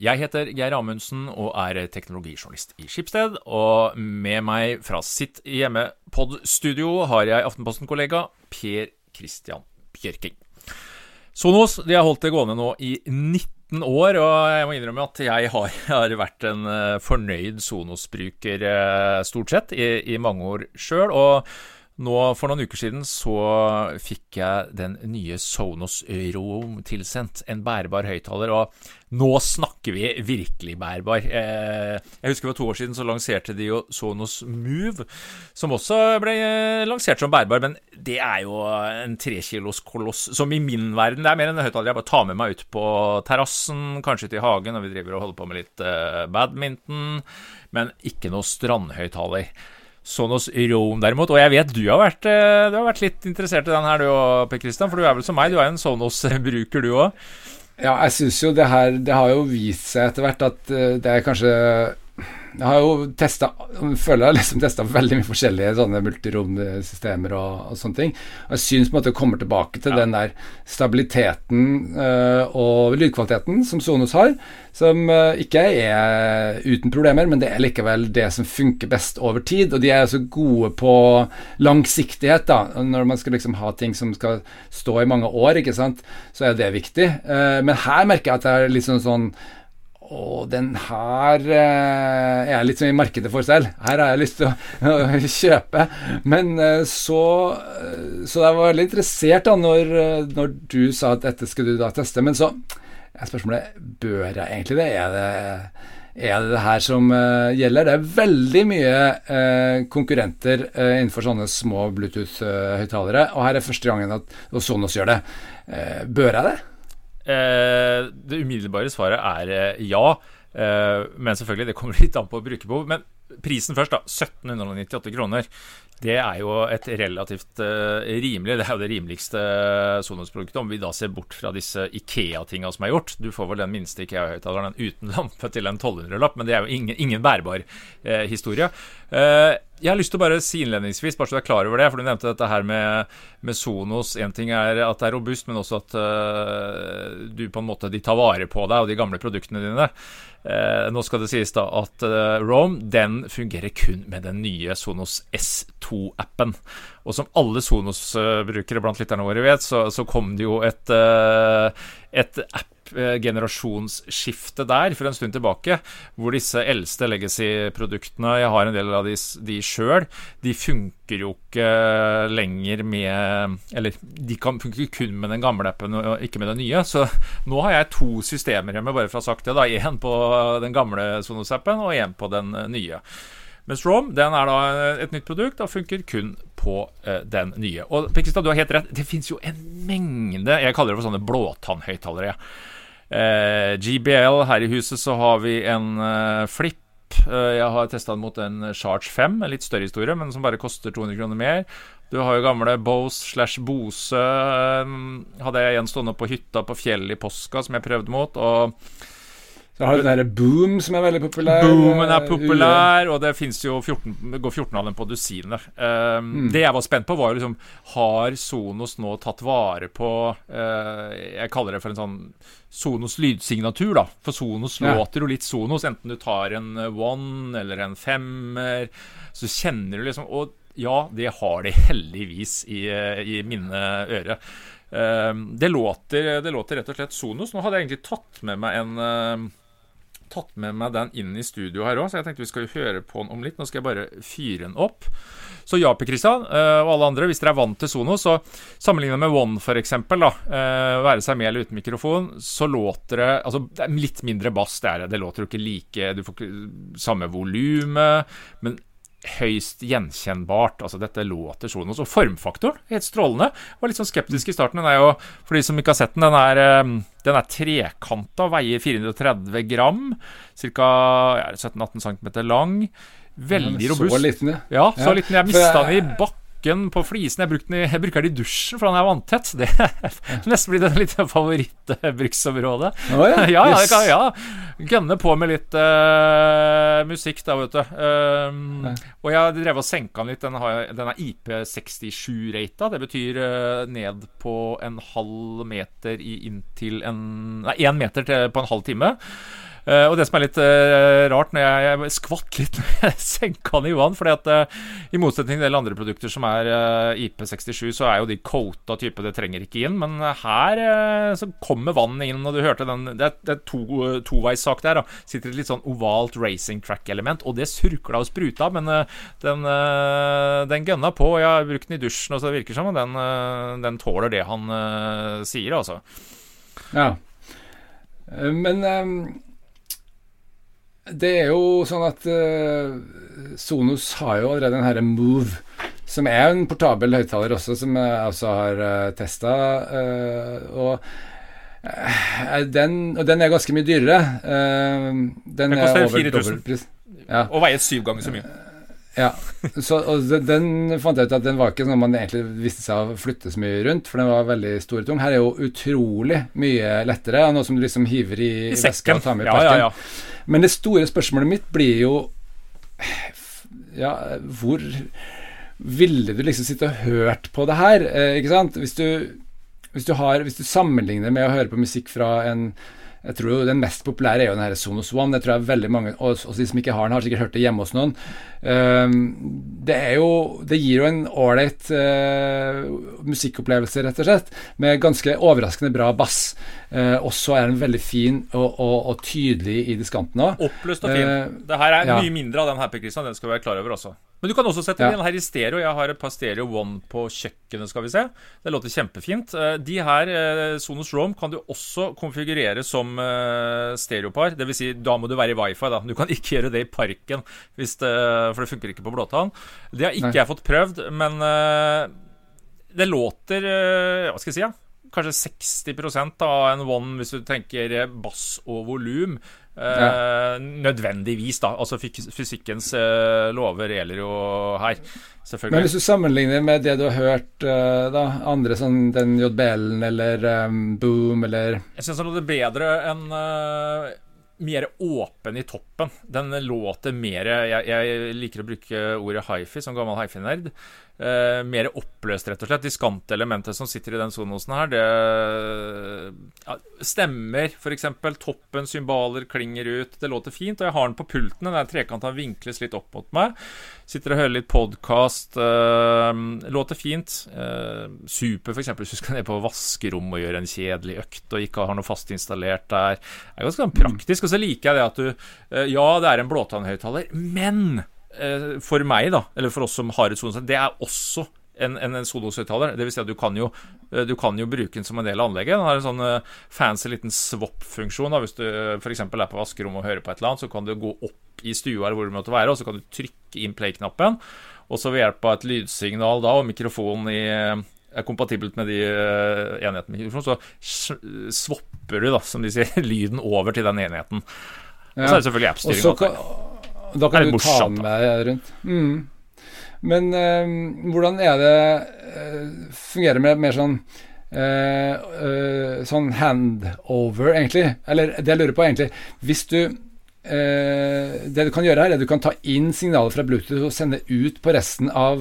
Jeg heter Geir Amundsen og er teknologijournalist i Skipsted. Og med meg fra sitt hjemmepod-studio har jeg Aftenposten-kollega Per Christian Bjørking. Sonos de har holdt det gående nå i 19 år, og jeg må innrømme at jeg har, har vært en eh, fornøyd Sonos-bruker eh, stort sett i, i mange år sjøl. Og nå For noen uker siden så fikk jeg den nye Sonos Roam tilsendt. En bærbar høyttaler. Og nå snakker vi virkelig bærbar. Eh, jeg husker for to år siden så lanserte de jo Sonos Move, som også ble eh, lansert som bærbar. Men det er jo en trekilos koloss som i min verden Det er mer enn en høyttaler jeg bare tar med meg ut på terrassen, kanskje ut i hagen når vi driver og holder på med litt eh, badminton. Men ikke noe strandhøyttaler. Sonos Rome, derimot. Og jeg vet du har vært, eh, du har vært litt interessert i den her du òg, Per Christian. For du er vel som meg, du er en Sonos-bruker du òg? Ja, jeg syns jo det her Det har jo vist seg etter hvert at eh, det er kanskje jeg har jo testa Føler jeg har liksom testa veldig mye forskjellige sånne multirom-systemer og, og, sånne ting. Og jeg syns på en måte det kommer tilbake til ja. den der stabiliteten uh, og lydkvaliteten som Sonos har, som uh, ikke er uten problemer, men det er likevel det som funker best over tid. Og de er så gode på langsiktighet, da. Når man skal liksom ha ting som skal stå i mange år, ikke sant, så er det viktig. Uh, men her merker jeg at det er litt sånn sånn og den her eh, er jeg litt sånn i markedet for selv. Her har jeg lyst til å, å kjøpe. Men eh, så eh, Så jeg var veldig interessert da når, eh, når, du sa at dette skulle du da teste. Men så er spørsmålet bør jeg egentlig det? Er det, er det det her som uh, gjelder? Det er veldig mye uh, konkurrenter uh, innenfor sånne små Bluetooth-høyttalere. Og her er første gangen at Sonos gjør det. bør jeg det? Eh, det umiddelbare svaret er eh, ja. Eh, men selvfølgelig, det kommer litt an på brukerbehov. Men prisen først, da. 1798 kroner. Det er jo et relativt rimelig Det er jo det rimeligste Sonos-produktet, om vi da ser bort fra disse Ikea-tinga som er gjort. Du får vel den minste Ikea-høyttaleren uten lampe til en 1200-lapp, men det er jo ingen, ingen bærbar uh, historie. Uh, jeg har lyst til å bare si innledningsvis, bare så du er klar over det, for du nevnte dette her med, med Sonos. Én ting er at det er robust, men også at uh, du på en måte de tar vare på deg og de gamle produktene dine. Uh, nå skal det sies da at uh, Rome den fungerer kun med den nye Sonos S2-appen. Og som alle Sonos-brukere blant lytterne våre vet, så, så kom det jo et, et app generasjonsskifte der for en stund tilbake, hvor disse eldste legacy-produktene, jeg har en del av de, de sjøl, de funker jo ikke lenger med Eller de kan funke kun med den gamle appen og ikke med den nye. Så nå har jeg to systemer hjemme, bare for å ha sagt det. da, Én på den gamle Sonos-appen og én på den nye. Mens Rom den er da et nytt produkt og funker kun på eh, den nye. Og Pekstad, du har helt rett. Det fins jo en mengde Jeg kaller det for sånne blåtannhøyttalere. Ja. Eh, GBL, her i huset så har vi en eh, Flip. Eh, jeg har testa den mot en Charge 5, en litt større historie, men som bare koster 200 kroner mer. Du har jo gamle Bose slash Bose. Hadde jeg igjen stående på hytta på fjellet i påska, som jeg prøvde mot. Og Så har du den derre Boom, som er veldig populær. Boomen er eh, populær, og det jo 14, går 14 av dem på dusinet. Um, Mm. Det jeg var spent på, var jo liksom Har Sonos nå tatt vare på uh, Jeg kaller det for en sånn Sonos lydsignatur, da. For Sonos Ja. låter jo litt Sonos, enten du tar en eh, one eller en femmer. Så kjenner du liksom Og ja, det har de heldigvis i, i mine ører. Um, det, låter, det låter rett og slett Sonos. Nå hadde jeg egentlig tatt med meg en tatt med meg den inn i studio her òg, så jeg tenkte vi skal høre på den om litt. Nå skal jeg bare fyre den opp. Så ja, Per Kristian eh, og alle andre, hvis dere er vant til Sonos, så sammenlignet med One f.eks., da, uh, være seg med eller uten mikrofon, så låter det Altså, det er litt mindre bass, det er det. Det låter jo ikke like Du får ikke samme volumet, men høyst gjenkjennbart. Altså, dette låter sånn. Og formfaktoren, helt strålende. Var litt sånn skeptisk i starten. Den er jo, for de som ikke har sett den, den er, eh, den er trekanta, veier 430 gram. Ca. Ja, 17-18 cm lang. Veldig robust. Så liten, ja. Ja, så liten. Jeg mista den i bakken på flisene. Jeg, den i, jeg bruker den i dusjen, for den er vanntett. Det er nesten blitt et litt favorittbruksområde. Oh, ja, ja, ja, yes. kan, ja. Gønne på med litt uh, musikk, da, vet du. Um, Ja. Og jeg drev og senka den litt. Den, har, den er IP67-rata. Det betyr uh, ned på en halv meter i inntil en Nei, én meter til, på en halv time. Eh, og det som er litt uh, rart, når jeg, jeg skvatt litt når jeg senka vann fordi at uh, I motsetning til en del andre produkter som er eh, IP67, så er jo de coata type, det trenger ikke inn. Men her så kommer vannet inn, og du hørte den Det er, det er to, toveissak der. da Sitter et litt sånn ovalt racing track-element, og det surkla og spruta, men den, den gønna på. Jeg har brukt den i dusjen, og så det virker som om den, den tåler det han sier, altså. Ja. Men ehm, det er jo sånn at uh, Sonos har jo allerede den herre Move, som er en portabel høyttaler også, som jeg også har uh, testa. og eh, den, og den er ganske mye dyrere. Eh, den, Den koster er over 4000. dobbeltpris. Ja. Og veier syv ganger så mye. Ja, så, og den fant jeg ut at den var ikke sånn man egentlig visste seg å flytte så mye rundt, for den var veldig stor og tung. Her er jo utrolig mye lettere, noe som du liksom hiver i, I veska og tar med i Ja, ja, ja. Men det store spørsmålet mitt blir jo Ja, hvor ville du liksom sitte og hørt på det her? Eh, ikke sant? Hvis du, hvis du har Hvis du sammenligner med å høre på musikk fra en jeg tror jo Den mest populære er jo den her Sonos One. Det tror jeg veldig mange, også de som ikke har den, har sikkert hørt det hjemme hos noen. Ehm, det er jo Det gir jo en ålreit eh, musikkopplevelse, rett og slett, med ganske overraskende bra bass. Eh, og så er den veldig fin og, og, og tydelig i diskanten òg. Oppløst og fin. Eh, det her er ja. mye mindre av den her, Per Christian. Den skal vi være klar over også. Men du kan også sette Ja. den her i stereo. Jeg har et par Stereo One på kjøkkenet, skal vi se. Det låter kjempefint. Eh, De her, eh, Sonos Rome, kan du også konfigurere som eh, stereopar. Dvs. Si, da må du være i wifi, da. Du kan ikke gjøre det i parken, det, for det funker ikke på blåtann. Det har ikke Nei. jeg fått prøvd, men det låter Hva skal jeg si, ja? Kanskje 60% av en One hvis du tenker bass og volum. Eh, Nødvendigvis, da. Altså Fysikkens eh, lover gjelder jo her, Men hvis du sammenligner med det du har hørt, eh, da, andre sånn den JBL-en eller um, Boom eller Jeg syns han låter bedre enn uh mer åpen i toppen. Den låter mer jeg, jeg liker å bruke ordet hifi som gammel hifi-nerd. Eh, mer oppløst, rett og slett. Diskantelementet som sitter i den sonosen her, det ja, Stemmer, f.eks. Toppen, symboler, klinger ut. Det låter fint. Og jeg har den på pulten. Den trekanta vinkles litt opp mot meg. Sitter og hører litt podkast. låter fint. Uh, super, f.eks. hvis du skal ned på vaskerommet og gjøre en kjedelig økt og ikke har noe fast installert der. Det er ganske sånn praktisk. Og så liker jeg det at du eh, Ja, det er en blåtannhøyttaler, men eh, for meg, da, eller for oss som har et sonosett, det er også en, en, en. Det vil si at du kan, jo, eh, du kan jo bruke den som en del av anlegget. Den har en sånn eh, fancy liten swap-funksjon. Hvis du f.eks. er på vaskerommet og hører på et eller annet, så kan du gå opp i stua eller hvor du måtte være, og så kan du trykke inn play-knappen. Og så ved hjelp av et lydsignal da, og mikrofonen i er kompatibelt med de enhetene så swapper du, da, som de sier, lyden over til den enheten. Og så er det selvfølgelig Og da kan du ta den med deg rundt. Mm. Men eh, hvordan er det eh, Fungerer det med mer sånn eh, sånn handover, egentlig. Eller det jeg lurer på, egentlig Hvis du Det du kan gjøre her, er at du kan ta inn signaler fra Bluetooth og sende ut på resten av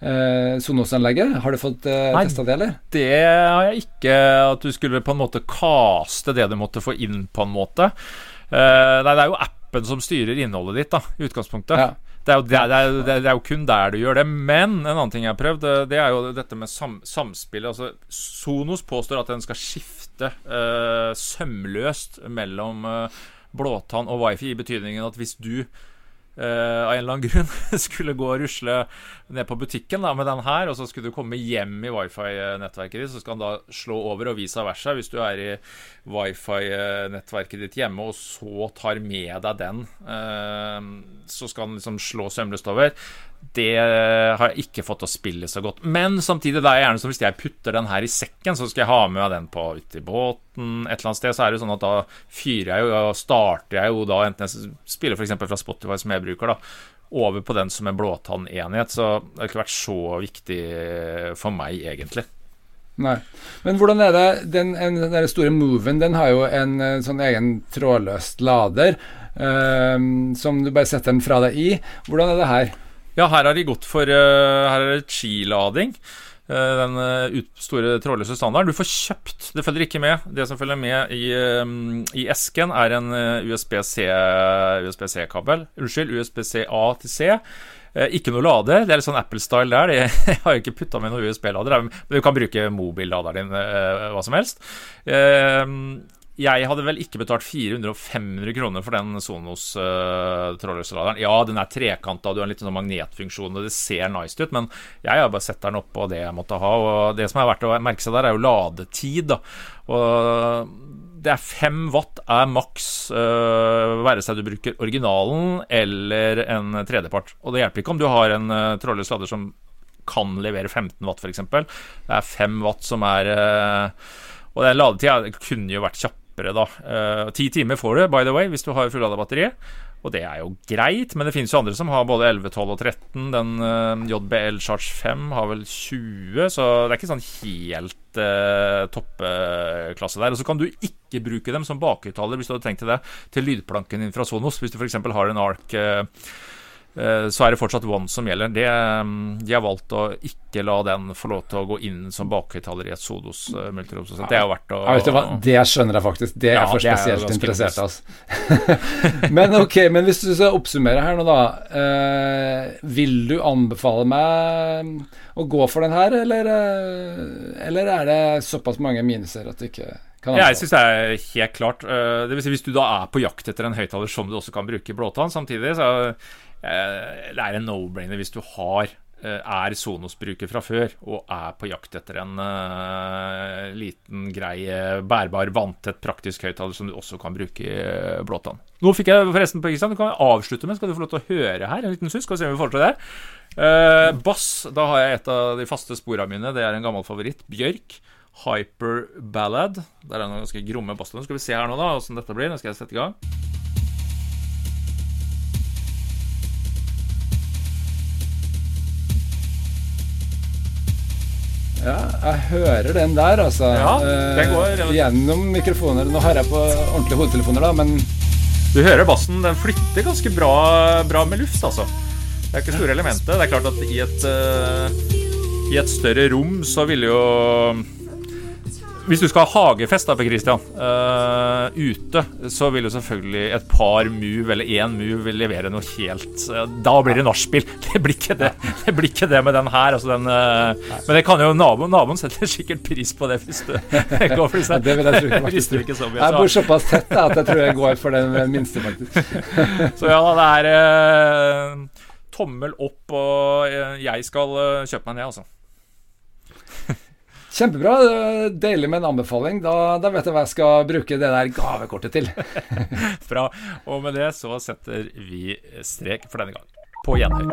eh, Sonos-anlegget. Har du fått eh, testa det, eller? Det har jeg ikke. At du skulle på en måte kaste det du måtte få inn, på en måte. Eh, nei, det er jo appen som styrer innholdet ditt, da, i utgangspunktet. Ja. Det er, jo, det, er, det, er, jo, kun der du gjør det. Men en annen ting jeg har prøvd, eh, det er jo dette med sam, samspillet. Altså, Sonos påstår at den skal skifte uh, sømløst mellom uh, blåtann og wifi, i betydningen at hvis du av en eller annen grunn skulle gå og rusle ned på butikken da, med den her, og så skulle du komme hjem i wifi-nettverket ditt, så skal den da slå over og vice versa. Hvis du er i wifi-nettverket ditt hjemme, og så tar med deg den, uh, så skal den liksom slå sømløst over. Det har jeg ikke fått å spille så godt. Men samtidig, det er gjerne som hvis jeg putter den her i sekken, så skal jeg ha med meg den på ute i båten et eller annet sted, så er det sånn at da fyrer jeg jo, og starter jeg jo da, enten jeg spiller f.eks. fra Spotify, som jeg bruker, da, over på den som en blåtannenhet. Så det har ikke vært så viktig for meg, egentlig. Nei. Men hvordan er det Den, den store Moven den har jo en, en sånn egen trådløst lader eh, som du bare setter den fra deg i. Hvordan er det her? Ja, her har de gått for uh, Her er det skilading. Uh, den uh, store trådløse standarden. Du får kjøpt, det følger ikke med. Det som følger med i, um, i esken, er en USB-C-kabel. USB Unnskyld, USB-C-A til C. Ikke noe lader. Det er litt sånn Apple-style der. Jeg har jo ikke putta med noen USB-lader. Men du kan bruke mobilladeren din hva som helst jeg hadde vel ikke betalt 400-500 kroner for den Sonos uh, trådløse laderen. Ja, den er trekanta, du har en liten sånn magnetfunksjon, og det ser nice ut, men jeg har bare sett den opp på det jeg måtte ha. Og det som er verdt å merke seg der, er jo ladetid. Da. Og det er 5 watt er maks, uh, være seg du bruker originalen eller en tredjepart. Og det hjelper ikke om du har en uh, trådløs lader som kan levere 15 watt, f.eks. Det er 5 watt som er uh, og den ladetida kunne jo vært kjapp kjappere, da. Eh, ti timer får du, by the way, hvis du har fullada batteri. Og det er jo greit, men det finnes jo andre som har både 11, 12 og 13. Den uh, eh, JBL Charge 5 har vel 20, så det er ikke sånn helt uh, toppklasse der. Og så kan du ikke bruke dem som bakhøyttaler hvis du hadde tenkt til det, til lydplanken din fra Sonos. Hvis du f.eks. har en ARK uh, Eh, så er det fortsatt One som gjelder. Det, mm, de har valgt å ikke la den få lov til å gå inn som bakhøyttaler i et Sodos uh, multirom. Det er jo verdt å ja? Det skjønner jeg faktisk. Det er ja, for spesielt interessert. Altså. men ok, men hvis du skal oppsummere her nå, da. Uh, vil du anbefale meg å gå for den her, eller, uh, eller er det såpass mange minuser at du ikke ja, jeg syns det er helt klart. Det vil si, hvis du da er på jakt etter en høyttaler som du også kan bruke i blåtann samtidig, så Eh, det er en no-brainer hvis du har eh, er Sonos-bruker fra før og er på jakt etter en uh, liten, grei, bærbar, vanntett, praktisk høyttaler som du også kan bruke i uh, blåtann. Nå fikk jeg forresten på Kristian, du kan avslutte med, skal du få lov til å høre her, en liten skal vi se om vi får til det. Uh, bass, da har jeg et av de faste sporene mine, det er en gammel favoritt. Bjørk. Hyper Ballad. Der er noen ganske gromme basstoner. Skal vi se her nå, da, åssen dette blir. Nå skal jeg sette i gang. Ja, jeg hører den der, altså. Ja, den går uh, Gjennom mikrofoner. Nå har jeg på ordentlige hodetelefoner, da, men Du hører bassen. Den flytter ganske bra, bra med luft, altså. Det er ikke store elementet. Det er klart at i et, uh, i et større rom så ville jo hvis du skal ha hagefest da, Per Christian, uh, ute, så vil jo selvfølgelig et par move eller én move levere noe helt uh, Da blir det nachspiel. Det blir ikke det Det blir ikke det med den her. Altså den, uh, men det kan jo naboen Naboen setter sikkert pris på det hvis du går for det. Det vil jeg tro. Faktisk. Ikke så mye, jeg bor såpass tett da, at jeg tror jeg går for den minste, faktisk. så ja, det er tommel opp, og jeg skal kjøpe meg ned, altså. Kjempebra. Deilig med en anbefaling. Da, da, vet jeg hva jeg skal bruke det der gavekortet til. Bra. Og med det så setter vi strek for denne gang. På gjenhør.